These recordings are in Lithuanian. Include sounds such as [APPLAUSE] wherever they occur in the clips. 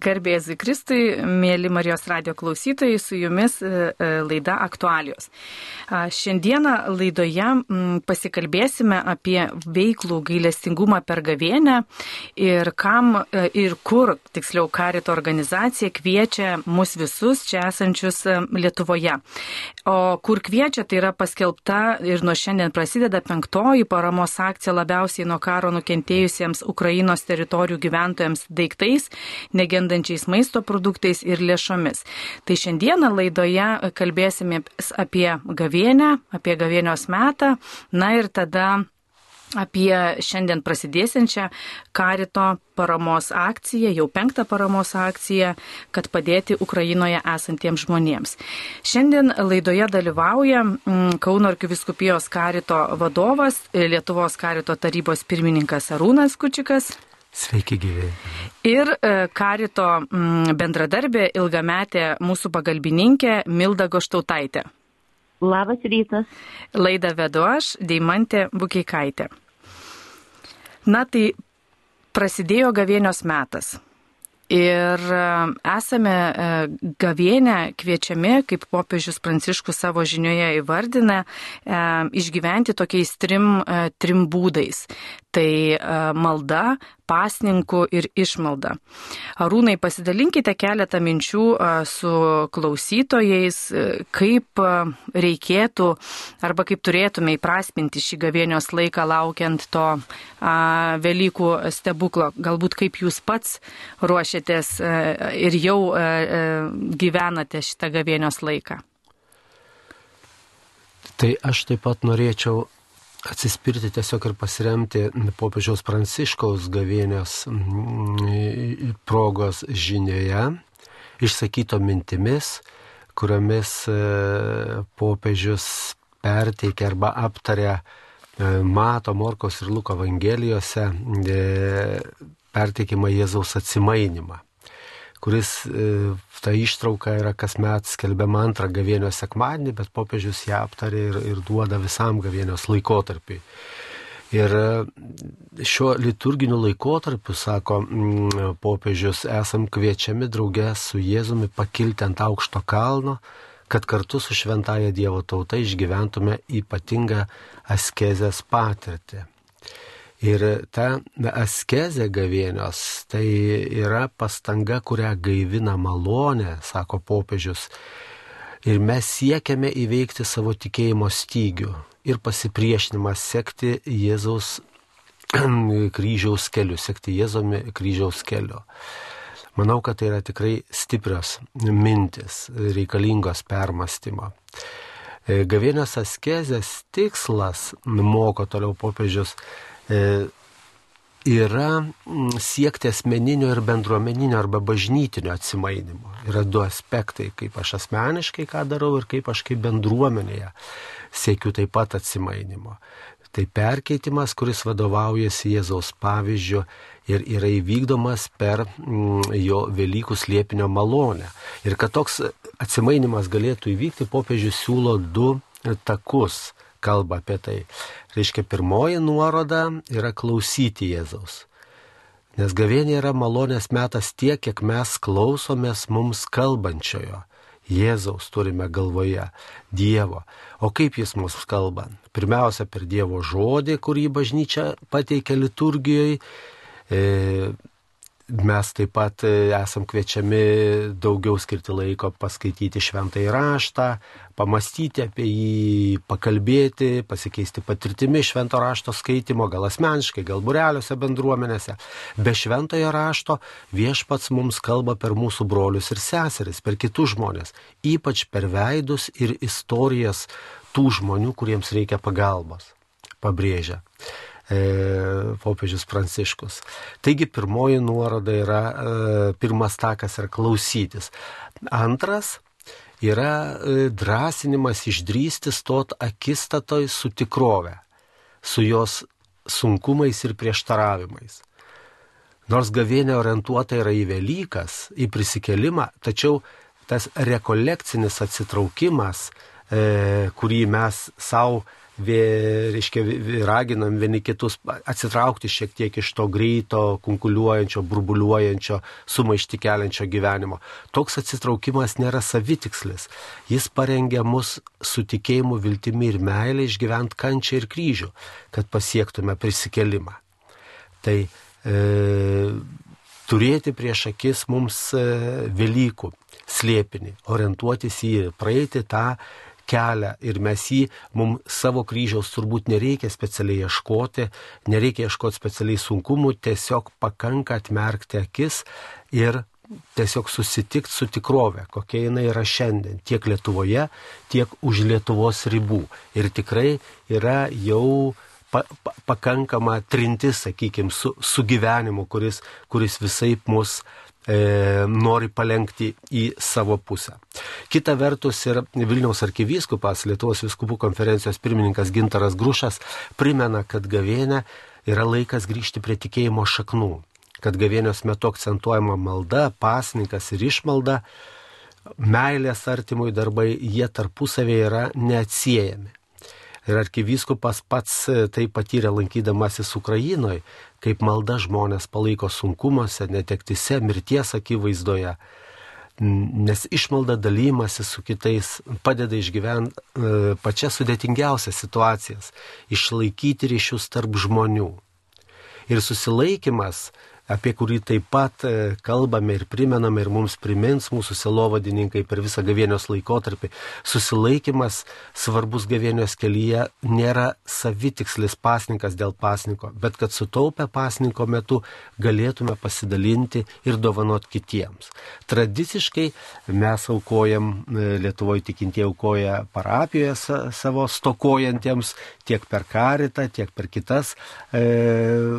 Garbėzui Kristui, mėly Marijos radio klausytojai, su jumis e, e, laida aktualios. Šiandieną laidoje pasikalbėsime apie veiklų gailestingumą per gavėnę ir kam e, ir kur, tiksliau, karito organizacija kviečia mus visus čia esančius Lietuvoje. O kur kviečia, tai yra paskelbta ir nuo šiandien prasideda penktoji paramos akcija labiausiai nuo karo nukentėjusiems Ukrainos teritorijų gyventojams daiktais negendančiais maisto produktais ir lėšomis. Tai šiandieną laidoje kalbėsime apie gavienę, apie gavienios metą, na ir tada apie šiandien prasidėsiančią karito paramos akciją, jau penktą paramos akciją, kad padėti Ukrainoje esantiems žmonėms. Šiandien laidoje dalyvauja mm, Kauno arkiviskupijos karito vadovas, Lietuvos karito tarybos pirmininkas Arūnas Kučikas. Sveiki gyvi. Ir e, karito mm, bendradarbė, ilgametė mūsų pagalbininkė Milda Goštautaitė. Labas rytas. Laidą vedu aš, Deimantė Bukeikaitė. Na tai prasidėjo gavėnios metas. Ir e, esame e, gavienę kviečiami, kaip popiežius Pranciškus savo žinioje įvardina, išgyventi tokiais trim, trim būdais. Tai malda, pasninkų ir išmalda. Arūnai, pasidalinkite keletą minčių su klausytojais, kaip reikėtų arba kaip turėtume įprasminti šį gavėnios laiką laukiant to Velykų stebuklo. Galbūt kaip jūs pats ruošiatės ir jau gyvenate šitą gavėnios laiką. Tai aš taip pat norėčiau atsispirti tiesiog ir pasiremti popiežiaus pranciškaus gavienės mm, progos žinioje, išsakyto mintimis, kuriomis e, popiežius perteikia arba aptaria e, Mato, Morkos ir Luko evangelijose e, perteikimą Jėzaus atsimainimą kuris e, ta ištrauka yra kasmet skelbiama antrą gavienios sekmadienį, bet popiežius ją aptarė ir, ir duoda visam gavienios laikotarpiai. Ir e, šiuo liturginiu laikotarpiu, sako mm, popiežius, esam kviečiami draugė su Jėzumi pakilti ant aukšto kalno, kad kartu su šventaja Dievo tauta išgyventume ypatingą askezės patirtį. Ir ta askezė gavėnios tai yra pastanga, kurią gaivina malonė, sako popiežius. Ir mes siekiame įveikti savo tikėjimo stygių ir pasipriešinimą sekti Jėzaus [CLEARS THROAT] kryžiaus keliu, sekti Jėzomi kryžiaus keliu. Manau, kad tai yra tikrai stiprios mintis, reikalingos permastymo. Gavėnios askezės tikslas, moko toliau popiežius, E, yra mm, siekti asmeninio ir bendruomeninio arba bažnytinio atsimainimo. Yra du aspektai, kaip aš asmeniškai ką darau ir kaip aš kaip bendruomenėje siekiu taip pat atsimainimo. Tai perkeitimas, kuris vadovaujasi Jėzaus pavyzdžiu ir yra įvykdomas per jo Velykų slėpinio malonę. Ir kad toks atsimainimas galėtų įvykti, popiežius siūlo du takus kalba apie tai. Reiškia, pirmoji nuoroda yra klausyti Jėzaus. Nes gavėnė yra malonės metas tiek, kiek mes klausomės mums kalbančiojo. Jėzaus turime galvoje, Dievo. O kaip jis mums kalba? Pirmiausia, per Dievo žodį, kurį bažnyčia pateikia liturgijoje. E, Mes taip pat e, esam kviečiami daugiau skirti laiko paskaityti šventąjį raštą, pamastyti apie jį, pakalbėti, pasikeisti patirtimi švento rašto skaitimo, gal asmeniškai, gal bureliuose bendruomenėse. Be šventojo rašto viešpats mums kalba per mūsų brolius ir seseris, per kitus žmonės, ypač per veidus ir istorijas tų žmonių, kuriems reikia pagalbos. Pabrėžia e, popiežius Pranciškus. Taigi pirmoji nuoroda yra, e, pirmas takas yra klausytis. Antras yra e, drąsinimas išdrysti stot akistatoj su tikrove, su jos sunkumais ir prieštaravimais. Nors gavėnė orientuota yra į Velykas, į prisikelimą, tačiau tas rekolekcinis atsitraukimas, e, kurį mes savo reiškia, raginam vieni kitus atsitraukti šiek tiek iš to greito, kunkuliuojančio, burbuliuojančio, sumaišti keliančio gyvenimo. Toks atsitraukimas nėra savitikslis. Jis parengia mus su tikėjimu, viltimi ir meilė išgyventi kančią ir kryžių, kad pasiektume prisikelimą. Tai e, turėti prieš akis mums e, Velykų slėpinį, orientuotis į praeiti tą kelią ir mes jį, mums savo kryžiaus turbūt nereikia specialiai ieškoti, nereikia ieškoti specialiai sunkumų, tiesiog pakanka atmerkti akis ir tiesiog susitikti su tikrove, kokia jinai yra šiandien, tiek Lietuvoje, tiek už Lietuvos ribų. Ir tikrai yra jau pa, pa, pakankama trintis, sakykime, su, su gyvenimu, kuris, kuris visai mus e, nori palengti į savo pusę. Kita vertus ir Vilniaus arkivyskupas, Lietuvos viskupų konferencijos pirmininkas Gintaras Grušas primena, kad gavėnė yra laikas grįžti prie tikėjimo šaknų, kad gavėnios metu akcentuojama malda, pasninkas ir išmalda, meilės artimui darbai, jie tarpusavėje yra neatsiejami. Ir arkivyskupas pats tai patyrė lankydamasis Ukrainoje, kaip malda žmonės palaiko sunkumuose, netektise, mirties akivaizdoje. Nes išmalda dalymasi su kitais padeda išgyventi e, pačias sudėtingiausias situacijas, išlaikyti ryšius tarp žmonių. Ir susilaikimas apie kurį taip pat e, kalbame ir primename ir mums primins mūsų selovadininkai per visą gavėnios laikotarpį. Susilaikimas svarbus gavėnios kelyje nėra savitikslis pasninkas dėl pasniko, bet kad sutaupę pasninko metu galėtume pasidalinti ir dovanot kitiems. Tradiciškai mes aukojam, e, Lietuvoje tikintieji aukoja parapijoje savo stokojantiems tiek per karitą, tiek per kitas e,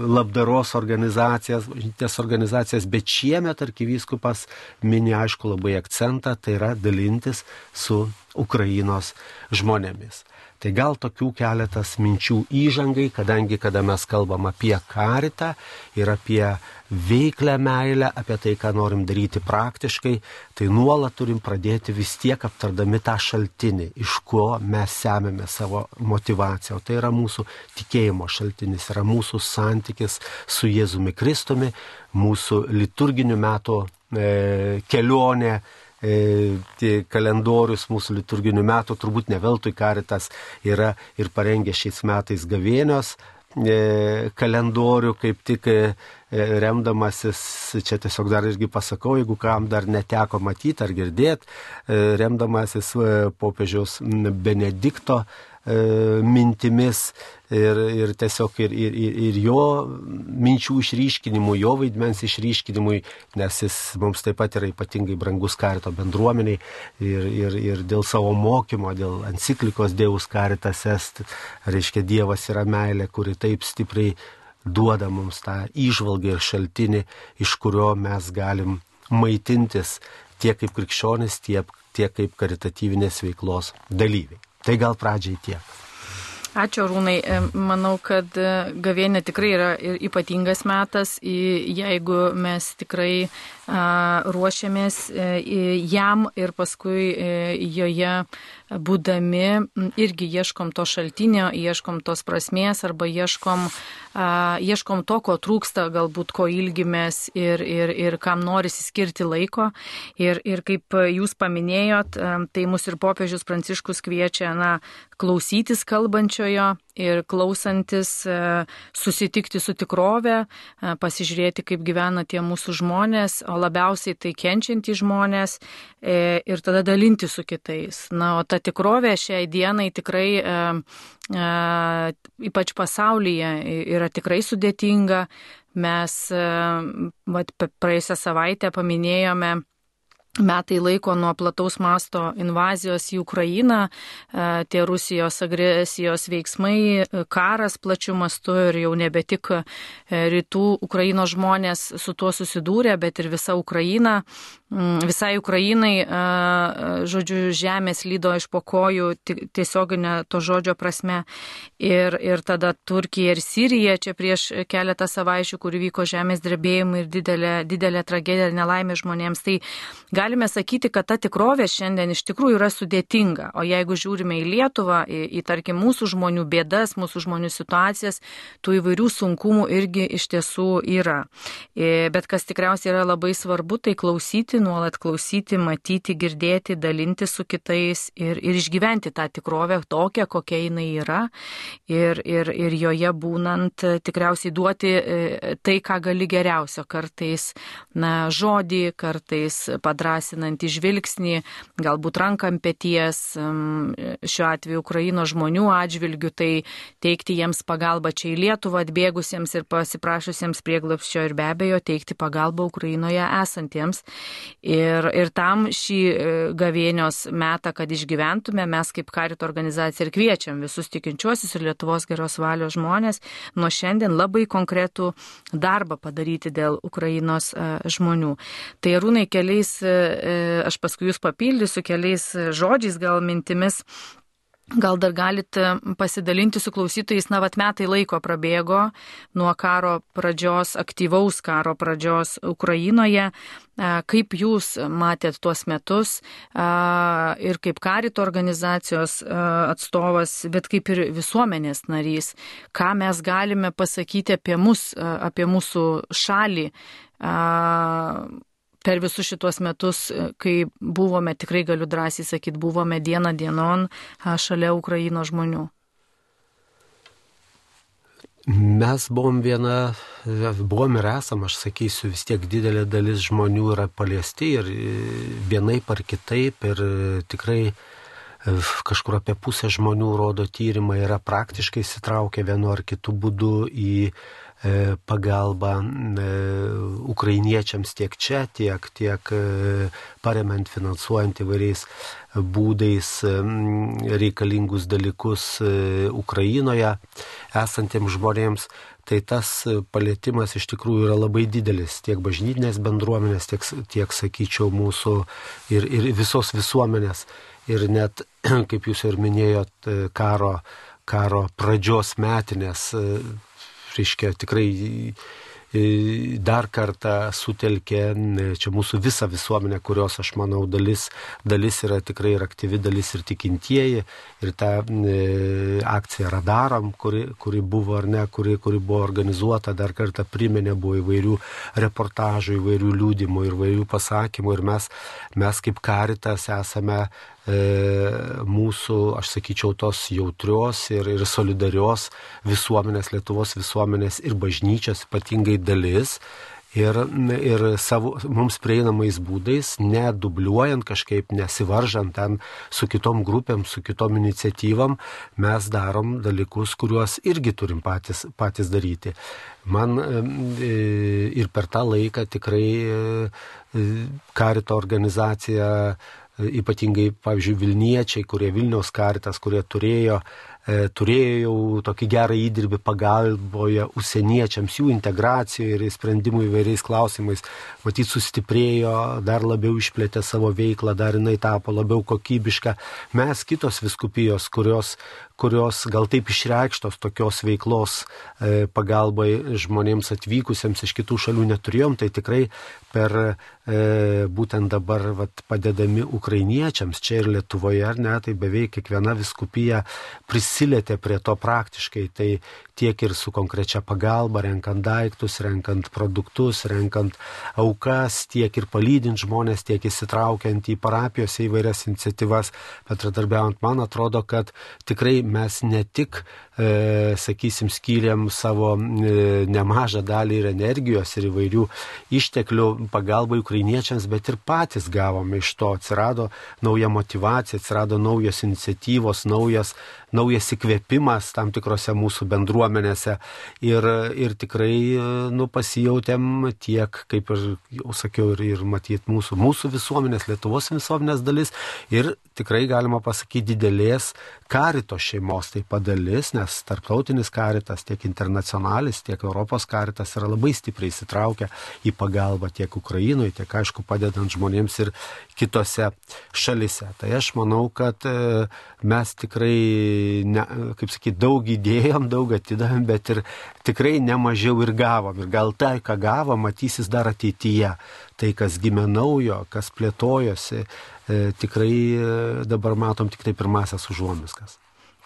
labdaros organizacijas, bažnytinės organizacijas, bet šiemet arkivyskupas mini aišku labai akcentą, tai yra dalintis su Ukrainos žmonėmis. Tai gal tokių keletas minčių įžangai, kadangi kada mes kalbam apie karitą ir apie veiklę meilę, apie tai, ką norim daryti praktiškai, tai nuolat turim pradėti vis tiek aptardami tą šaltinį, iš ko mes semėme savo motivaciją. O tai yra mūsų tikėjimo šaltinis, yra mūsų santykis su Jėzumi Kristumi, mūsų liturginių metų e, kelionė kalendorius mūsų liturginių metų, turbūt ne veltui karitas yra ir parengė šiais metais gavėnios e, kalendorių, kaip tik e, remdamasis, čia tiesiog dar irgi pasakau, jeigu kam dar neteko matyti ar girdėti, e, remdamasis e, popiežiaus Benedikto E, mintimis ir, ir tiesiog ir, ir, ir jo minčių išryškinimui, jo vaidmens išryškinimui, nes jis mums taip pat yra ypatingai brangus karito bendruomeniai ir, ir, ir dėl savo mokymo, dėl enciklikos Dievus karitas est, reiškia Dievas yra meilė, kuri taip stipriai duoda mums tą išvalgą ir šaltinį, iš kurio mes galim maitintis tiek kaip krikščionis, tiek, tiek kaip karitatyvinės veiklos dalyviai. Tai gal pradžiai tiek. Ačiū, Rūnai. Manau, kad e, gavėnė tikrai yra ypatingas metas, jeigu mes tikrai ruošiamės e, jam ir paskui e, joje būdami irgi ieškom to šaltinio, ieškom tos prasmės arba ieškom, ieškom to, ko trūksta, galbūt ko ilgimės ir, ir, ir kam norisi skirti laiko. Ir, ir kaip jūs paminėjot, tai mus ir popiežius Pranciškus kviečia na, klausytis kalbančiojo ir klausantis susitikti su tikrove, pasižiūrėti, kaip gyvena tie mūsų žmonės, o labiausiai tai kenčiantys žmonės e, ir tada dalinti su kitais. Na, o ta tikrovė šiai dienai tikrai, ypač pasaulyje, yra tikrai sudėtinga. Mes vat, praėjusią savaitę paminėjome metai laiko nuo plataus masto invazijos į Ukrainą, e, tie Rusijos agresijos veiksmai, e, karas plačiu mastu ir jau nebe tik e, rytų Ukrainos žmonės su tuo susidūrė, bet ir visa Ukraina Mm, visai Ukrainai, žodžiu, žemės lydo iš pokojų tiesioginė to žodžio prasme. Ir, ir tada Turkija ir Sirija čia prieš keletą savaičių, kur vyko žemės drebėjimai ir didelė, didelė tragedija nelaimė žmonėms. Tai galime sakyti, kad ta tikrovė šiandien iš tikrųjų yra sudėtinga. O jeigu žiūrime į Lietuvą, į, į tarkim mūsų žmonių bėdas, mūsų žmonių situacijas, tų įvairių sunkumų irgi iš tiesų yra. E, bet kas tikriausiai yra labai svarbu, tai klausyti, nuolat klausyti, matyti, girdėti, dalinti su kitais ir, ir išgyventi tą tikrovę tokią, kokia jinai yra. Ir, ir, ir joje būnant tikriausiai duoti e, tai, ką gali geriausio. Kartais na, žodį, kartais padrasinantį žvilgsnį, galbūt ranką ant pėties, šiuo atveju Ukraino žmonių atžvilgių, tai teikti jiems pagalbą čia į Lietuvą atbėgusiems ir pasiprašusiems prieglapščio ir be abejo teikti pagalbą Ukrainoje esantiems. Ir, ir tam šį e, gavėnios metą, kad išgyventume, mes kaip karito organizacija ir kviečiam visus tikinčiuosius ir Lietuvos geros valios žmonės nuo šiandien labai konkretų darbą padaryti dėl Ukrainos e, žmonių. Tai rūnai keliais, e, aš paskui jūs papildysiu keliais žodžiais, gal mintimis. Gal dar galite pasidalinti su klausytojais, na, vat metai laiko prabėgo nuo karo pradžios, aktyvaus karo pradžios Ukrainoje. Kaip jūs matėt tuos metus ir kaip karito organizacijos atstovas, bet kaip ir visuomenės narys, ką mes galime pasakyti apie mus, apie mūsų šalį per visus šituos metus, kai buvome, tikrai galiu drąsiai sakyti, buvome dieną dienon šalia Ukraino žmonių. Mes buvom viena, buvom ir esam, aš sakysiu, vis tiek didelė dalis žmonių yra paliesti ir vienaip ar kitaip ir tikrai kažkur apie pusę žmonių rodo tyrimai yra praktiškai įsitraukę vienu ar kitu būdu į E, pagalba e, ukrainiečiams tiek čia, tiek, tiek e, paremant, finansuojant įvairiais būdais reikalingus dalykus Ukrainoje esantiems žmonėms. Tai tas palėtimas iš tikrųjų yra labai didelis tiek bažnytinės bendruomenės, tiek, tiek sakyčiau, mūsų ir, ir visos visuomenės. Ir net, [CLEARS THROAT] kaip jūs ir minėjot, karo, karo pradžios metinės reiškia, tikrai dar kartą sutelkė čia mūsų visą visuomenę, kurios, aš manau, dalis, dalis yra tikrai ir aktyvi dalis ir tikintieji. Ir ta e, akcija Radaram, kuri, kuri buvo ar ne, kuri, kuri buvo organizuota, dar kartą priminė, buvo įvairių reportažų, įvairių liūdimų ir įvairių pasakymų. Ir mes, mes kaip karitas esame e, mūsų, aš sakyčiau, tos jautrios ir, ir solidarios visuomenės, Lietuvos visuomenės ir bažnyčios ypatingai dalis ir, ir savo, mums prieinamais būdais, nedubliuojant kažkaip, nesivaržant ten su kitom grupėm, su kitom iniciatyvam, mes darom dalykus, kuriuos irgi turim patys, patys daryti. Man e, ir per tą laiką tikrai e, karito organizacija ypatingai, pavyzdžiui, Vilniečiai, kurie Vilniaus karitas, kurie turėjo E, turėjo jau tokį gerą įdirbį pagalboje užsieniečiams, jų integracijoje ir sprendimų įvairiais klausimais. Matyt, sustiprėjo, dar labiau išplėtė savo veiklą, dar jinai tapo labiau kokybiška. Mes kitos viskupijos, kurios, kurios gal taip išreikštos tokios veiklos e, pagalbai žmonėms atvykusiems iš kitų šalių neturėjom, tai tikrai per e, būtent dabar vat, padedami ukrainiečiams čia ir Lietuvoje, ar ne, tai beveik kiekviena viskupija prisilietė prie to praktiškai, tai tiek ir su konkrečia pagalba, renkant daiktus, renkant produktus, renkant aukas, tiek ir palydint žmonės, tiek įsitraukiant į parapijose įvairias iniciatyvas, bendradarbiaujant, man atrodo, kad tikrai mes ne tik, e, sakysim, skiriam savo e, nemažą dalį ir energijos ir įvairių išteklių pagalbai ukrainiečiams, bet ir patys gavome iš to, atsirado nauja motivacija, atsirado naujos iniciatyvos, naujas naujas įkvėpimas tam tikrose mūsų bendruomenėse ir, ir tikrai nu, pasijautėm tiek, kaip ir jau sakiau, ir, ir matyti mūsų, mūsų visuomenės, Lietuvos visuomenės dalis ir tikrai galima pasakyti didelės karito šeimos taip pat dalis, nes tarptautinis karitas, tiek internacionalis, tiek Europos karitas yra labai stipriai įsitraukę į pagalbą tiek Ukrainoje, tiek aišku padedant žmonėms ir kitose šalise. Tai aš manau, kad e, mes tikrai ne, kaip sakyti, daug įdėjom, daug atidavėm, bet ir tikrai nemažiau ir gavom. Ir gal tai, ką gavom, matysis dar ateityje. Tai, kas gimė naujo, kas plėtojosi, e, tikrai e, dabar matom tik tai pirmasias užuomiskas.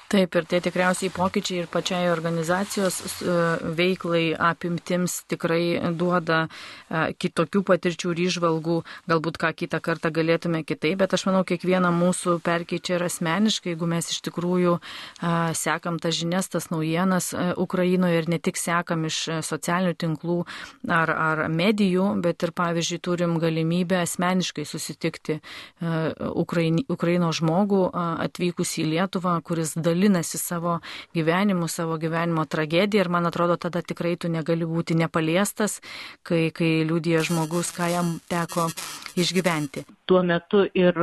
Taip, ir tie tikriausiai pokyčiai ir pačiai organizacijos e, veiklai apimtims tikrai duoda e, kitokių patirčių ir išvalgų, galbūt ką kitą kartą galėtume kitaip, bet aš manau, kiekvieną mūsų perkeičia ir asmeniškai, jeigu mes iš tikrųjų e, sekam tas žinias, tas naujienas Ukrainoje ir ne tik sekam iš socialinių tinklų ar, ar medijų, bet ir, pavyzdžiui, turim galimybę asmeniškai susitikti Ukraini, Ukraino žmogų atvykus į Lietuvą, kuris dalyvauja dalinasi savo gyvenimu, savo gyvenimo tragediją ir man atrodo, tada tikrai tu negali būti nepaliestas, kai, kai liūdė žmogus, ką jam teko išgyventi. Tuo metu ir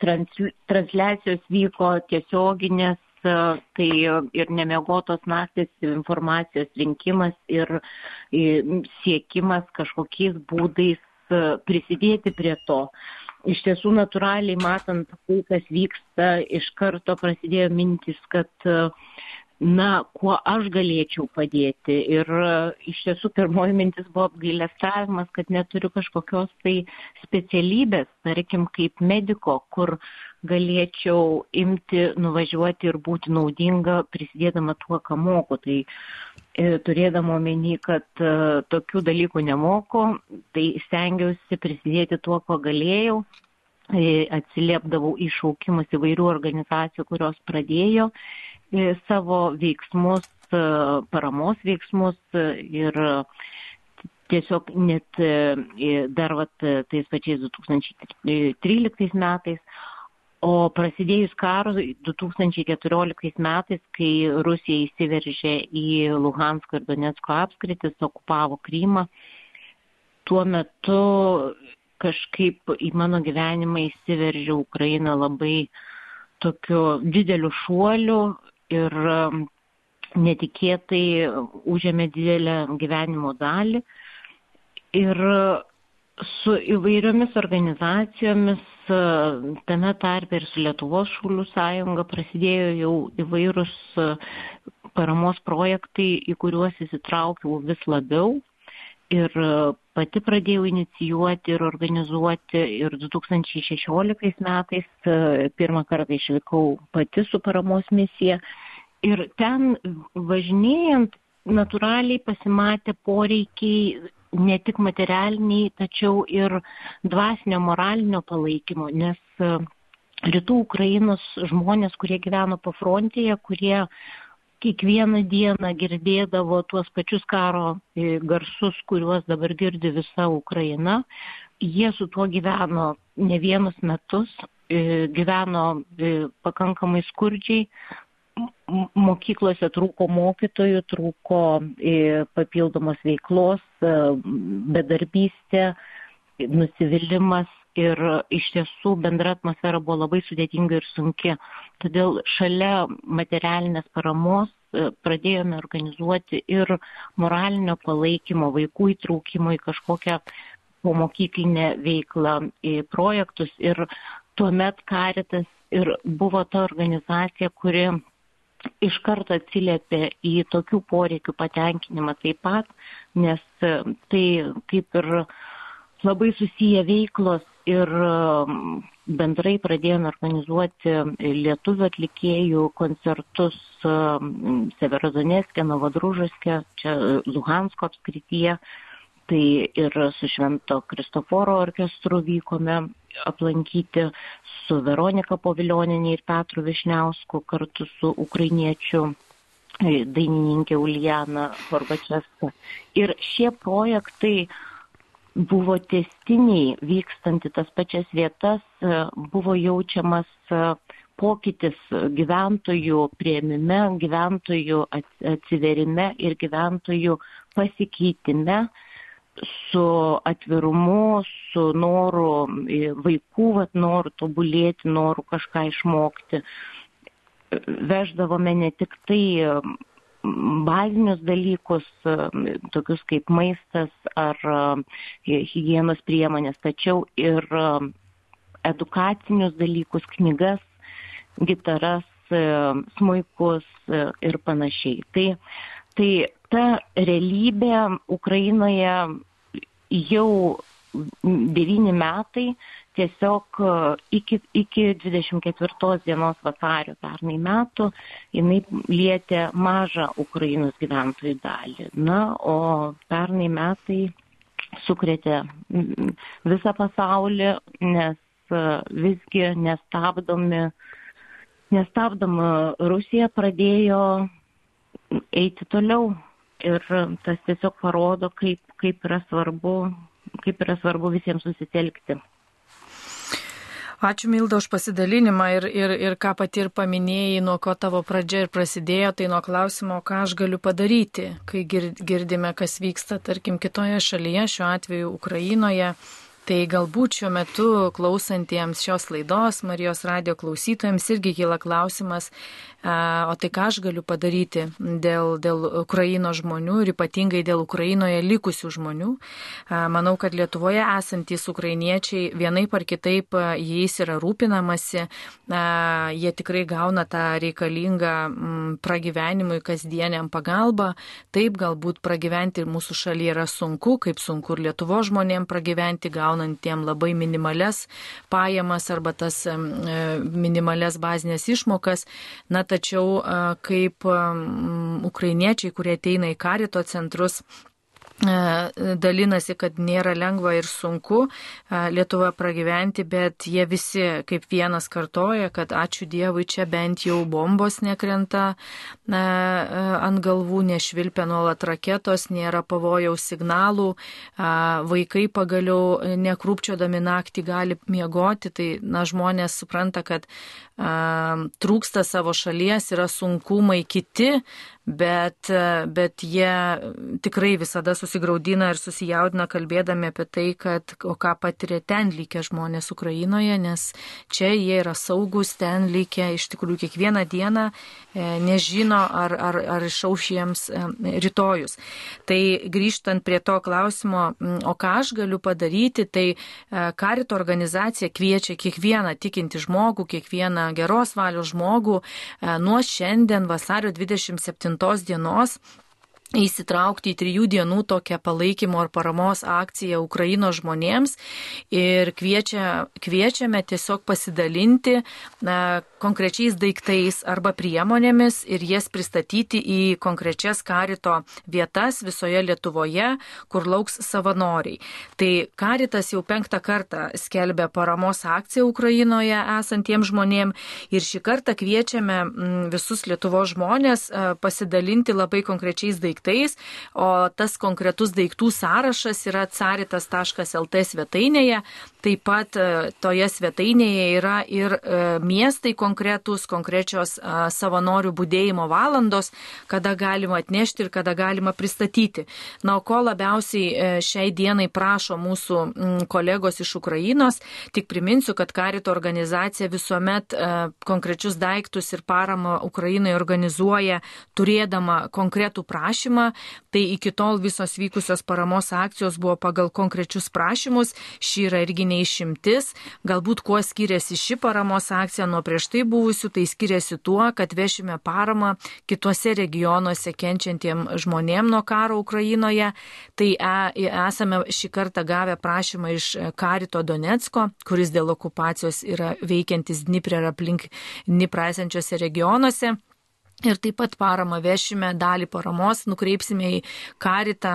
trans, transliacijos vyko tiesioginės tai ir nemiegotos naktis informacijos rinkimas ir siekimas kažkokiais būdais prisidėti prie to iš tiesų natūraliai matant tai, kas vyksta, iš karto prasidėjo mintis, kad na, kuo aš galėčiau padėti. Ir iš tiesų pirmoji mintis buvo apgailestavimas, kad neturiu kažkokios tai specialybės, tarkim, kaip mediko, kur galėčiau imti, nuvažiuoti ir būti naudinga, prisidėdama tuo, ką moku. Tai e, turėdama omeny, kad e, tokių dalykų nemoku, tai stengiausi prisidėti tuo, ko galėjau e, atsiliepdavau į šaukimus įvairių organizacijų, kurios pradėjo savo veiksmus, paramos veiksmus ir tiesiog net dar vat, tais pačiais 2013 metais. O prasidėjus karui 2014 metais, kai Rusija įsiveržė į Luhansko ir Donetsko apskritis, okupavo Krymą, tuo metu kažkaip į mano gyvenimą įsiveržė Ukraina labai tokiu dideliu šuoliu ir um, netikėtai užėmė didelę gyvenimo dalį. Ir su įvairiomis organizacijomis, tame tarpe ir su Lietuvos šaulių sąjunga prasidėjo jau įvairūs paramos projektai, į kuriuos įsitraukiau vis labiau. Ir pati pradėjau inicijuoti ir organizuoti ir 2016 metais pirmą kartą išvykau pati su paramos misija. Ir ten važinėjant natūraliai pasimatė poreikiai ne tik materialiniai, tačiau ir dvasinio moralinio palaikymo, nes rytų Ukrainos žmonės, kurie gyveno pafrontėje, kurie kiekvieną dieną girdėdavo tuos pačius karo e, garsus, kuriuos dabar girdi visa Ukraina. Jie su tuo gyveno ne vienus metus, e, gyveno e, pakankamai skurdžiai, mokyklose trūko mokytojų, trūko papildomos veiklos, bedarbystė, nusivylimas ir iš tiesų bendra atmosfera buvo labai sudėtinga ir sunki. Todėl šalia materialinės paramos e, pradėjome organizuoti ir moralinio palaikymo, vaikų įtraukimo į kažkokią pomokyklinę veiklą, į projektus ir tuomet Karitas ir buvo ta organizacija, kuri iš karto atsiliepė į tokių poreikių patenkinimą taip pat, nes e, tai kaip ir labai susiję veiklos ir um, bendrai pradėjome organizuoti lietuvių atlikėjų koncertus um, Severodonėskė, Novadružaskė, čia Luhansko apskrityje. Tai ir su Švento Kristoforo orkestru vykome aplankyti su Veronika Poviljoninė ir Petru Višniausku kartu su ukrainiečiu e, dainininkė Uljana Horbačevska. Ir šie projektai uh, buvo testiniai vykstant į tas pačias vietas, e, buvo jaučiamas e, pokytis gyventojų prieimime, gyventojų atsiverime ir gyventojų pasikeitime su atvirumu, su noru e, vaikų, vat, noru tobulėti, noru kažką išmokti. Veždavome ne tik tai bazinius dalykus, tokius kaip maistas ar hygienos priemonės, tačiau ir edukacinius dalykus, knygas, gitaras, smuikus ir panašiai. Tai, tai ta realybė Ukrainoje jau devyni metai tiesiog iki, iki 24 dienos vasario pernai metų jinai lietė mažą Ukrainos gyventojų dalį. Na, o pernai metai sukrėtė visą pasaulį, nes visgi nestabdomi, nestabdoma Rusija pradėjo eiti toliau. Ir tas tiesiog parodo, kaip, kaip, yra svarbu, kaip yra svarbu visiems susitelkti. Ačiū Milda už pasidalinimą ir, ir, ir ką pati ir paminėjai, nuo ko tavo pradžia ir prasidėjo, tai nuo klausimo, ką aš galiu padaryti, kai girdime, kas vyksta, tarkim, kitoje šalyje, šiuo atveju Ukrainoje. Tai galbūt šiuo metu klausantiems šios laidos, Marijos radio klausytojams irgi kyla klausimas, O tai ką aš galiu padaryti dėl, dėl Ukraino žmonių ir ypatingai dėl Ukrainoje likusių žmonių? Manau, kad Lietuvoje esantys ukrainiečiai vienai par kitaip jais yra rūpinamasi, jie tikrai gauna tą reikalingą pragyvenimui kasdieniam pagalbą. Taip, galbūt pragyventi ir mūsų šalyje yra sunku, kaip sunku ir Lietuvo žmonėm pragyventi, gaunantiem labai minimales pajamas arba tas minimales bazinės išmokas. Na, tačiau kaip ukrainiečiai, kurie ateina į karito centrus, dalinasi, kad nėra lengva ir sunku Lietuvoje pragyventi, bet jie visi kaip vienas kartoja, kad ačiū Dievui čia bent jau bombos nekrenta ant galvų, nešvilpia nuolat raketos, nėra pavojaus signalų, vaikai pagaliau nekrūpčiodami naktį gali miegoti, tai na, žmonės supranta, kad trūksta savo šalies, yra sunkumai kiti, bet, bet jie tikrai visada susigaudina ir susijaudina kalbėdami apie tai, kad o ką patiria ten lygia žmonės Ukrainoje, nes čia jie yra saugus, ten lygia iš tikrųjų kiekvieną dieną e, nežino, ar, ar, ar išauš jiems e, rytojus. Tai grįžtant prie to klausimo, o ką aš galiu padaryti, tai e, karito organizacija kviečia kiekvieną tikinti žmogų, kiekvieną geros valios žmogų nuo šiandien vasario 27 dienos įsitraukti į trijų dienų tokią palaikymo ar paramos akciją Ukrainos žmonėms ir kviečia, kviečiame tiesiog pasidalinti na, konkrečiais daiktais arba priemonėmis ir jas pristatyti į konkrečias karito vietas visoje Lietuvoje, kur lauks savanoriai. Tai karitas jau penktą kartą skelbia paramos akciją Ukrainoje esantiems žmonėms ir šį kartą kviečiame visus Lietuvo žmonės pasidalinti labai konkrečiais daiktais daiktais, o tas konkretus daiktų sąrašas yra caritas.lt svetainėje. Taip pat e, toje svetainėje yra ir e, miestai konkretus, konkrečios e, savanorių būdėjimo valandos, kada galima atnešti ir kada galima pristatyti. Na, o ko labiausiai šiai dienai prašo mūsų kolegos iš Ukrainos, tik priminsiu, kad Karito organizacija visuomet konkrečius daiktus ir paramą Ukrainai organizuoja turėdama konkretų prašymą prašymą, tai iki tol visos vykusios paramos akcijos buvo pagal konkrečius prašymus, ši yra irgi neišimtis. Galbūt kuo skiriasi ši paramos akcija nuo prieš tai buvusių, tai skiriasi tuo, kad vešime paramą kitose regionuose kenčiantiem žmonėm nuo karo Ukrainoje. Tai e, esame šį kartą gavę prašymą iš Karito Donetsko, kuris dėl okupacijos yra veikiantis Dniprė ir aplink Dniprą esančiose regionuose. Ir taip pat paramą vešime, dalį paramos nukreipsime į Karitą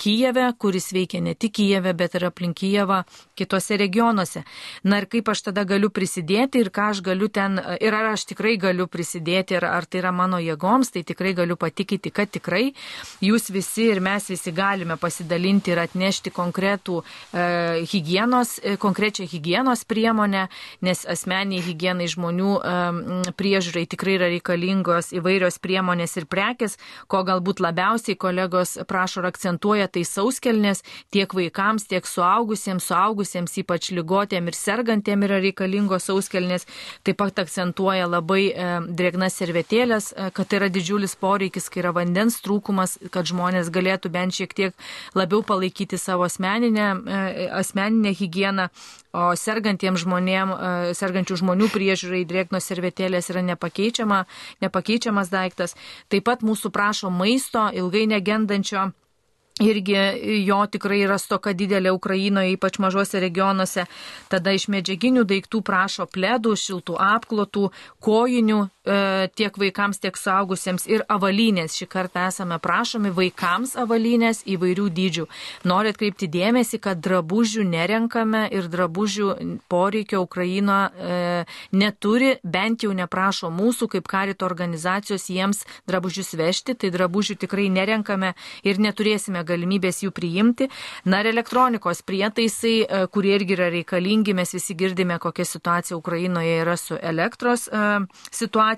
Kijeve, kuris veikia ne tik Kijeve, bet ir aplink Kijevą kitose regionuose. Na ir kaip aš tada galiu prisidėti ir ką aš galiu ten, ir ar aš tikrai galiu prisidėti, ir ar tai yra mano jėgoms, tai tikrai galiu patikinti, kad tikrai jūs visi ir mes visi galime pasidalinti ir atnešti konkretų e, hygienos, e, konkrečią hygienos priemonę, nes asmeniai hygienai žmonių e, priežiūrai tikrai yra reikalingos įvairios priemonės ir prekes, ko galbūt labiausiai kolegos prašo ir akcentuoja, tai sauskelnės tiek vaikams, tiek suaugusiems, suaugusiems, ypač lygotėm ir sergantėm yra reikalingos sauskelnės. Taip pat akcentuoja labai e, drėgnas servetėlės, e, kad tai yra didžiulis poreikis, kai yra vandens trūkumas, kad žmonės galėtų bent šiek tiek labiau palaikyti savo asmeninę, e, asmeninę higieną. O sergantiems žmonėm, e, sergančių žmonių priežiūrai drėgnos servetėlės yra nepakeičiama, nepakeičiamas daiktas. Taip pat mūsų prašo maisto, ilgai negendančio irgi jo tikrai yra stoka didelė Ukrainoje, ypač mažose regionuose. Tada iš medžiaginių daiktų prašo pledų, šiltų apklotų, kojinių tiek vaikams, tiek saugusiems ir avalynės. Šį kartą esame prašomi vaikams avalynės įvairių dydžių. Noriu atkreipti dėmesį, kad drabužių nerenkame ir drabužių poreikio Ukraina e, neturi, bent jau neprašo mūsų kaip karito organizacijos jiems drabužius vežti, tai drabužių tikrai nerenkame ir neturėsime galimybės jų priimti. Na ir elektronikos prietaisai, e, kurie irgi yra reikalingi, mes visi girdime, kokia situacija Ukrainoje yra su elektros e, situacija.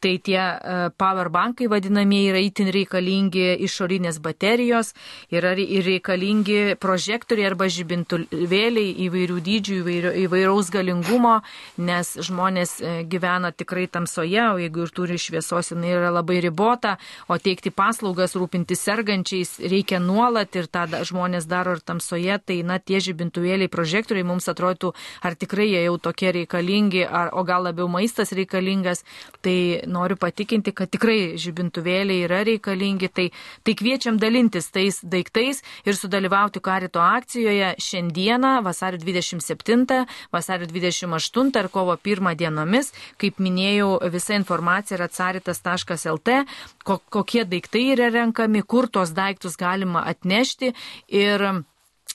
Tai tie e, powerbankai vadinamieji yra itin reikalingi išorinės baterijos, yra ir reikalingi prožektoriai arba žibintuvėliai įvairių dydžių, įvairaus galingumo, nes žmonės gyvena tikrai tamsoje, o jeigu ir turi šviesos, jinai yra labai ribota, o teikti paslaugas, rūpintis sergančiais reikia nuolat ir tą žmonės daro ir tamsoje, tai na tie žibintuvėliai, prožektoriai mums atrodytų, ar tikrai jie jau tokie reikalingi, ar, o gal labiau maistas reikalingas, tai noriu patikinti, kad tikrai žibintuvėliai yra reikalingi, tai, tai kviečiam dalintis tais daiktais ir sudalyvauti karito akcijoje šiandieną, vasario 27, vasario 28 ir kovo 1 dienomis. Kaip minėjau, visa informacija yra caritas.lt, kokie daiktai yra renkami, kur tos daiktus gali galima atnešti ir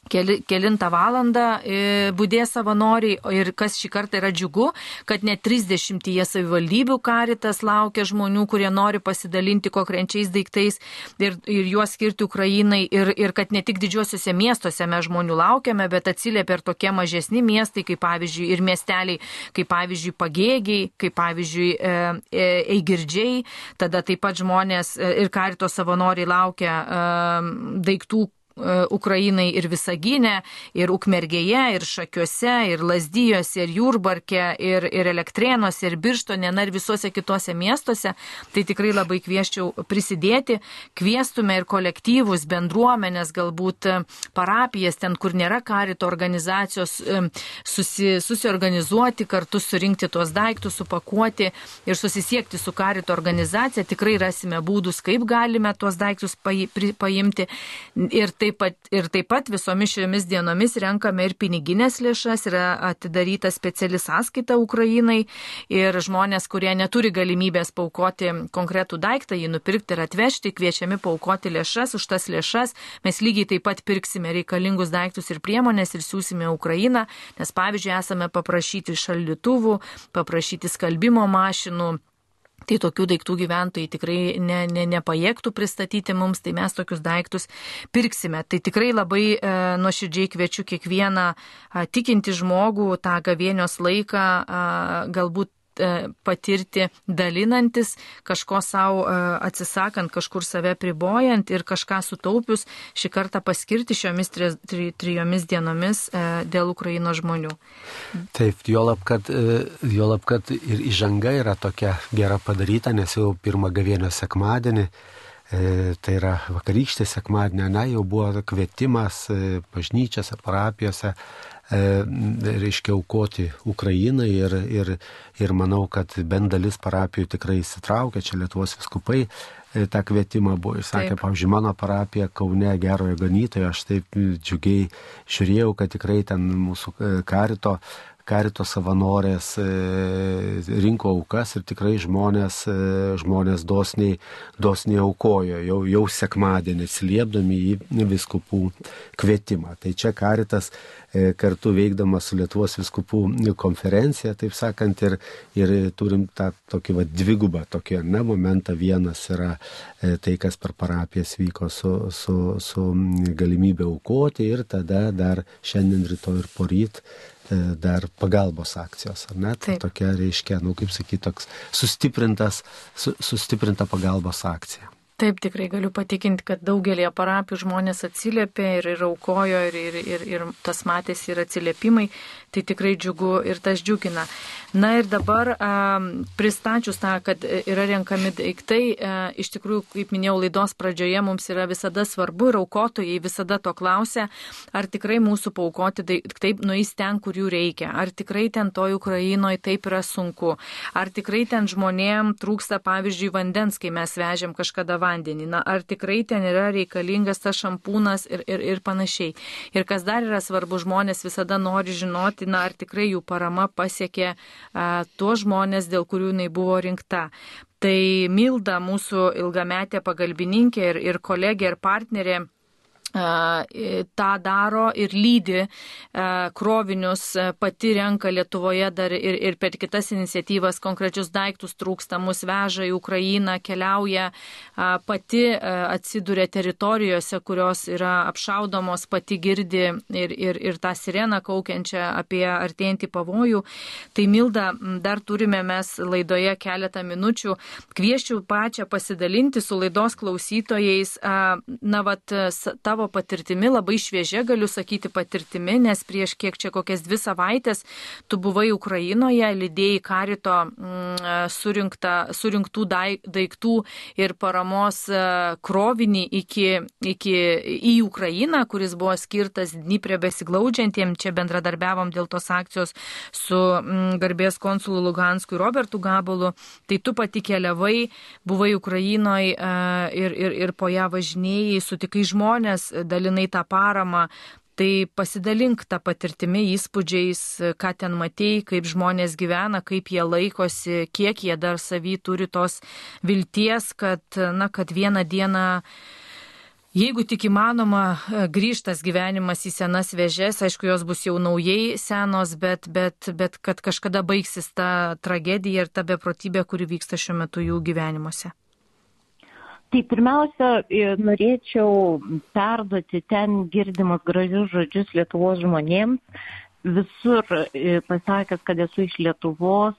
keli, kelintą valandą e, būdės savanoriai ir kas šį kartą yra džiugu, kad net 30 savivaldybių karitas laukia žmonių, kurie nori pasidalinti konkrečiais daiktais ir, ir juos skirti Ukrainai ir, ir kad ne tik didžiuosiuose miestuose mes žmonių laukiame, bet atsiliepia ir tokie mažesni miestai, kaip pavyzdžiui ir miesteliai, kaip pavyzdžiui pagėgiai, kaip pavyzdžiui e, e, eigirdžiai, tada taip pat žmonės ir karito savanoriai laukia daiktų, Ukrainai ir Visaginė, ir Ukmergėje, ir Šakiuose, ir Lasdyjose, ir Jurbarke, ir, ir Elektrėnuose, ir Birštone, na ir visuose kitose miestuose. Tai tikrai labai kvieščiau prisidėti, kviestume ir kolektyvus, bendruomenės, galbūt e, parapijas, ten, kur nėra karito organizacijos, e, susi, susiorganizuoti, kartu surinkti tuos daiktus, supakuoti ir susisiekti su karito organizacija. Tikrai rasime būdus, kaip galime tuos daiktus paimti. Ir tai Taip pat, ir taip pat visomis šiomis dienomis renkame ir piniginės lėšas, yra atidaryta speciali sąskaita Ukrainai ir žmonės, kurie neturi galimybės paukoti konkretų daiktą, jį nupirkti ir atvežti, kviečiami paukoti lėšas, už tas lėšas mes lygiai taip pat pirksime reikalingus daiktus ir priemonės ir siūsime Ukrainą, nes pavyzdžiui esame paprašyti šaldytuvų, paprašyti skalbimo mašinų Tai tokių daiktų gyventojai tikrai ne, ne, nepajėgtų pristatyti mums, tai mes tokius daiktus pirksime. Tai tikrai labai e, nuoširdžiai kviečiu kiekvieną a, tikinti žmogų tą gavėnios laiką a, galbūt E, patirti dalinantis, kažko savo e, atsisakant, kažkur save pribojant ir kažką sutaupius šį kartą paskirti šiomis tri, tri, trijomis dienomis e, dėl Ukraino žmonių. Taip, juolab, kad, juolab, kad ir įžanga yra tokia gera padaryta, nes jau pirmą gavėnio sekmadienį tai yra vakarykštė sekmadienė, na, jau buvo kvietimas bažnyčiose, parapijose E, reiškia aukoti Ukrainai ir, ir, ir manau, kad bent dalis parapijų tikrai įsitraukia, čia Lietuvos viskupai e, tą kvietimą buvo išsakę, pavyzdžiui, mano parapija Kaune gerojo ganytojo, aš taip džiugiai žiūrėjau, kad tikrai ten mūsų e, karito karito savanorės e, rinko aukas ir tikrai žmonės, e, žmonės dosniai, dosniai aukojo, jau, jau sekmadienį atsiliepdami į viskupų kvietimą. Tai čia karitas e, kartu veikdamas su Lietuvos viskupų konferencija, taip sakant, ir, ir turim tą tokį va, dvigubą tokį ne, momentą. Vienas yra tai, kas per parapijas vyko su, su, su galimybė aukoti ir tada dar šiandien, rytoj ir poryt E, dar pagalbos akcijos, ar ne? Tai tokia reiškia, nu kaip sakyti, toks sustiprintas, su, sustiprinta pagalbos akcija. Taip, tikrai galiu patikinti, kad daugelį parapijų žmonės atsiliepė ir, ir aukojo, ir, ir, ir, ir tas matėsi ir atsiliepimai, tai tikrai džiugu ir tas džiugina. Na ir dabar pristačius tą, kad yra renkami daiktai, iš tikrųjų, kaip minėjau laidos pradžioje, mums yra visada svarbu ir aukotojai visada to klausia, ar tikrai mūsų paukoti daiktai nueis ten, kur jų reikia, ar tikrai ten toj Ukrainoje taip yra sunku, ar tikrai ten žmonėm trūksta, pavyzdžiui, vandens, kai mes vežėm kažkada vandenį, na, ar tikrai ten yra reikalingas tas šampūnas ir, ir, ir panašiai. Ir kas dar yra svarbu, žmonės visada nori žinoti, na, ar tikrai jų parama pasiekė a, tuos žmonės, dėl kurių jinai buvo rinkta. Tai Milda, mūsų ilgametė pagalbininkė ir, ir kolegė ir partnerė, tą daro ir lydi krovinius, pati renka Lietuvoje dar ir, ir per kitas iniciatyvas konkrečius daiktus trūkstamus, veža į Ukrainą, keliauja, pati atsiduria teritorijose, kurios yra apšaudomos, pati girdi ir, ir, ir tą sireną kaukiančią apie artėjantį pavojų. Tai Milda, dar turime mes laidoje keletą minučių. Kvieščiau pačią pasidalinti su laidos klausytojais, na, vat, tavo savo patirtimi, labai šviežia, galiu sakyti, patirtimi, nes prieš kiek čia kokias dvi savaitės tu buvai Ukrainoje, lydėjai karito mm, surinktą, surinktų daiktų ir paramos e, krovinį iki, iki, į Ukrainą, kuris buvo skirtas Dniprė besiglaudžiantiem. Čia bendradarbiavom dėl tos akcijos su mm, garbės konsulu Luganskui Robertu Gabalu. Tai tu pati keliavai, buvai Ukrainoje ir, ir, ir po ją važinėjai, sutikai žmonės, dalinai tą paramą. Tai pasidalink tą patirtimį, įspūdžiais, ką ten matei, kaip žmonės gyvena, kaip jie laikosi, kiek jie dar savy turi tos vilties, kad, na, kad vieną dieną Jeigu tik įmanoma, grįžtas gyvenimas į senas vėžės, aišku, jos bus jau naujai senos, bet, bet, bet kad kažkada baigsis ta tragedija ir ta beprotybė, kuri vyksta šiuo metu jų gyvenimuose. Tai pirmiausia, norėčiau perduoti ten girdimus gražius žodžius Lietuvos žmonėms. Visur pasakęs, kad esu iš Lietuvos,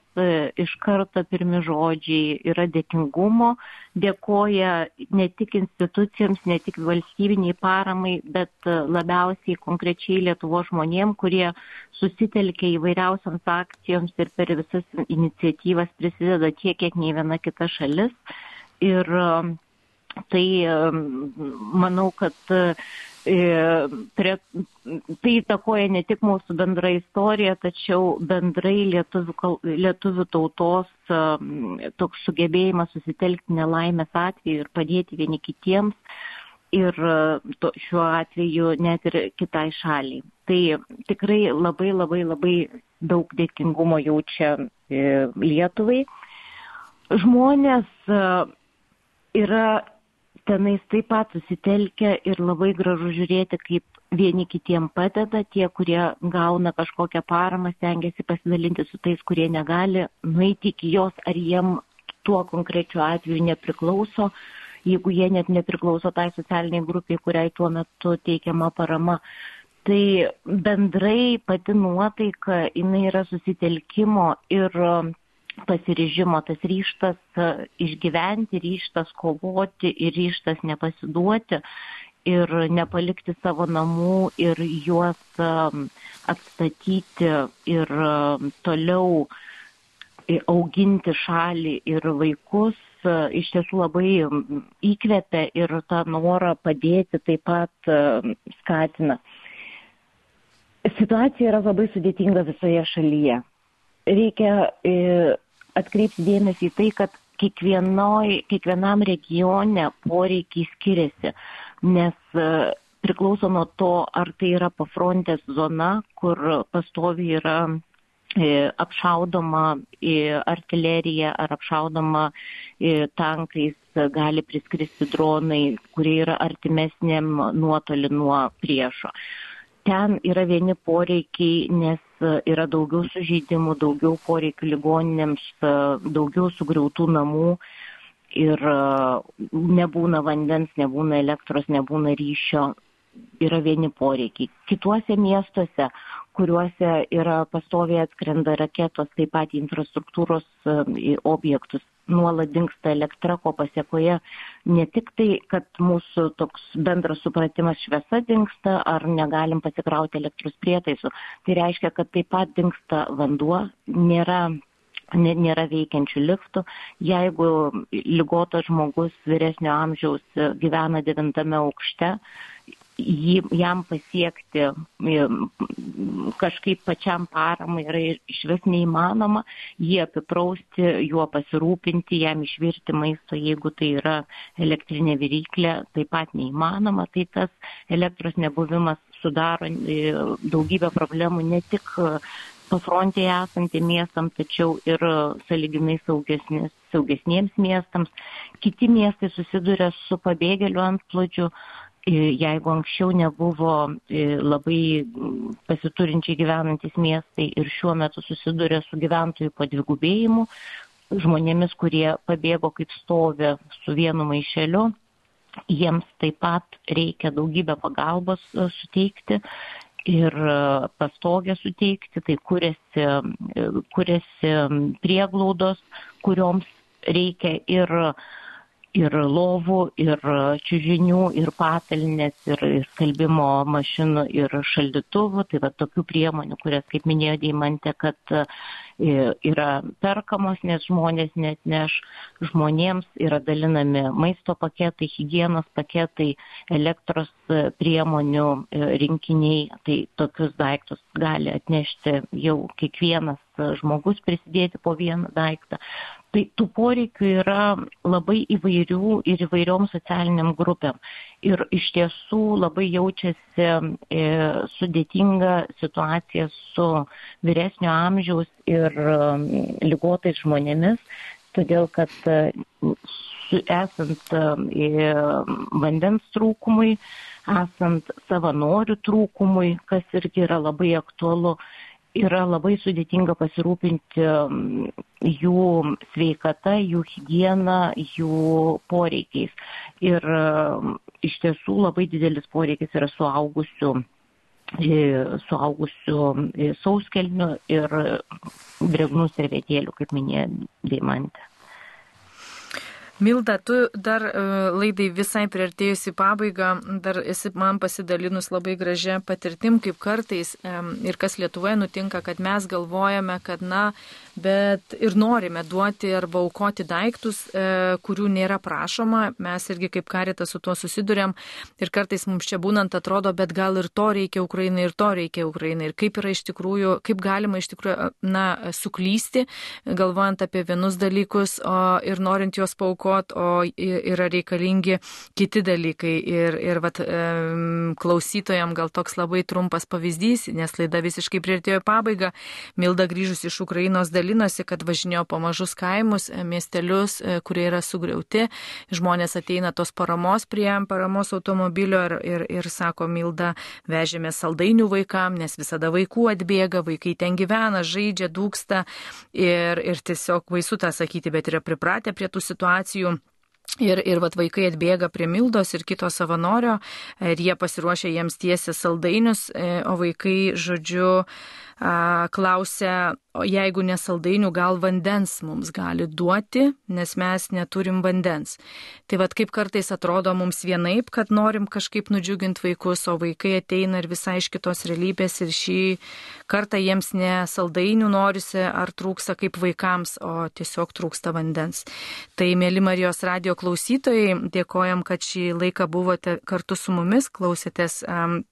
iš karto pirmi žodžiai yra dėkingumo, dėkoja ne tik institucijams, ne tik valstybiniai paramai, bet labiausiai konkrečiai Lietuvos žmonėm, kurie susitelkia įvairiausiams akcijoms ir per visas iniciatyvas prisideda tiek, kiek nei viena kita šalis. Ir Tai manau, kad e, tai įtakoja ne tik mūsų bendra istorija, tačiau bendrai lietuvių, lietuvių tautos toks sugebėjimas susitelkti nelaimės atveju ir padėti vieni kitiems ir to, šiuo atveju net ir kitai šaliai. Tai tikrai labai labai labai daug dėkingumo jaučia e, Lietuvai. Žmonės yra tenais taip pat susitelkia ir labai gražu žiūrėti, kaip vieni kitiem padeda, tie, kurie gauna kažkokią paramą, stengiasi pasidalinti su tais, kurie negali nueiti iki jos, ar jiem tuo konkrečiu atveju nepriklauso, jeigu jie net nepriklauso tai socialiniai grupiai, kuriai tuo metu teikiama parama. Tai bendrai pati nuotaika, jinai yra susitelkimo ir pasiryžimo, tas ryštas e, išgyventi, ryštas kovoti ir ryštas nepasiduoti ir nepalikti savo namų ir juos e, atstatyti ir e, toliau auginti šalį ir vaikus iš tiesų labai įkvepia ir tą norą padėti taip pat skatina. Situacija yra labai sudėtinga visoje šalyje. Reikia atkreipti dėmesį į tai, kad kiekvienam regione poreikiai skiriasi, nes e, priklauso nuo to, ar tai yra pafrontės zona, kur pastovi yra e, apšaudoma artilerija ar apšaudoma tankais, gali priskristi dronai, kurie yra artimesniam nuotolį nuo priešo. Ten yra vieni poreikiai, nes E, yra daugiau sužeidimų, daugiau poreikių ligoninėms, e, daugiau sugriautų namų ir e, nebūna vandens, nebūna elektros, nebūna ryšio, yra vieni poreikiai. Kituose miestuose, kuriuose yra pastoviai atskrenda raketos, taip pat infrastruktūros objektus nuolat dinksta elektra, ko pasiekoje ne tik tai, kad mūsų toks bendras supratimas šviesa dinksta ar negalim pasikrauti elektros prietaisų, tai reiškia, kad taip pat dinksta vanduo, nėra nėra veikiančių liftų. Jeigu lygotas žmogus vyresnio amžiaus gyvena devintame aukšte, jį, jam pasiekti kažkaip pačiam paramai yra iš vis neįmanoma, jį apiprausti, juo pasirūpinti, jam išvirti maisto, jeigu tai yra elektrinė viryklė, taip pat neįmanoma, tai tas elektros nebuvimas sudaro e, daugybę problemų ne tik pafrontėje esantiem miestam, tačiau ir saliginai saugesnis, saugesniems miestams. Kiti miestai susiduria su pabėgėlių antplodžiu, jeigu anksčiau nebuvo labai pasiturinčiai gyvenantis miestai ir šiuo metu susiduria su gyventojų padvigubėjimu, žmonėmis, kurie pabėgo kaip stovi su vienu maišeliu, jiems taip pat reikia daugybę pagalbos e, suteikti ir e, pastogę suteikti, tai kuriasi, e, kuriasi prieglaudos, kurioms reikia ir ir lovų, ir čiužinių, ir patalnės, ir, ir skalbimo mašinų, ir šaldytuvų. Tai va tokių priemonių, kurias, kaip minėjo Deimantė, kad e, yra perkamos, nes žmonės net neš žmonėms, yra dalinami maisto paketai, hygienos paketai, elektros e, priemonių e, rinkiniai. Tai tokius daiktus gali atnešti jau kiekvienas žmogus prisidėti po vieną daiktą. Tai tų poreikių yra labai įvairių ir įvairiom socialiniam grupėm. Ir iš tiesų labai jaučiasi e, sudėtinga situacija su vyresnio amžiaus ir lygotais žmonėmis, todėl kad e, esant e, vandens trūkumui, esant savanorių trūkumui, kas irgi yra labai aktualu, yra labai sudėtinga pasirūpinti mm, jų sveikata, jų higiena, jų poreikiais. Ir mm, iš tiesų labai didelis poreikis yra suaugusių suaugusių sauskelnių ir dregnų servetėlių, kaip minėjo Deimantė. Milda, tu dar e, laidai visai priartėjusi pabaigą, dar esi man pasidalinus labai gražią patirtim, kaip kartais ir kas Lietuvoje nutinka, kad mes galvojame, kad, na, bet ir norime duoti arba aukoti daiktus, e, kurių nėra prašoma. Mes irgi kaip karitas su tuo susidurėm ir kartais mums čia būnant atrodo, bet gal ir to reikia Ukrainai, ir to reikia Ukrainai. Ir kaip yra iš tikrųjų, kaip galima iš tikrųjų, na, suklysti, galvojant apie vienus dalykus o, ir norint juos paukot, o yra reikalingi kiti dalykai. Ir, ir vat, e, klausytojams gal toks labai trumpas pavyzdys, nes laida visiškai prieartėjo pabaigą. Milda grįžus iš Ukrainos dalykus dalinosi, kad važinėjo po mažus kaimus, e, miestelius, e, kurie yra sugriauti. Žmonės ateina tos paramos prie paramos automobilio ir, ir, ir sako, Milda, vežėme saldainių vaikam, nes visada vaikų atbėga, vaikai ten gyvena, žaidžia, dūksta ir, ir tiesiog baisu tą sakyti, bet yra pripratę prie tų situacijų. Ir, ir vat vaikai atbėga prie Mildos ir kito savanorio ir jie pasiruošia jiems tiesi saldainius, e, o vaikai, žodžiu, klausia, jeigu nesaldainių, gal vandens mums gali duoti, nes mes neturim vandens. Tai vad kaip kartais atrodo mums vienaip, kad norim kažkaip nudžiuginti vaikus, o vaikai ateina ir visai iš kitos realybės ir šį kartą jiems ne saldainių norisi ar trūksta kaip vaikams, o tiesiog trūksta vandens. Tai, mėly Marijos radio klausytojai, dėkojam, kad šį laiką buvote kartu su mumis, klausėtės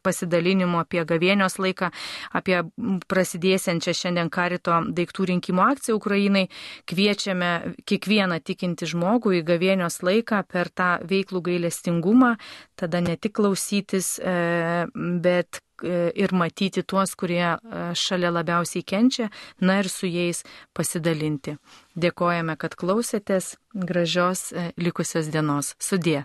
pasidalinimo apie gavėnios laiką, apie prasidėsiančią šiandien karito daiktų rinkimo akciją Ukrainai. Kviečiame kiekvieną tikinti žmogų į gavėnios laiką per tą veiklų gailestingumą, tada ne tik klausytis, e, bet ir matyti tuos, kurie e, šalia labiausiai kenčia, na ir su jais pasidalinti. Dėkojame, kad klausėtės. Gražios likusios dienos. Sudė.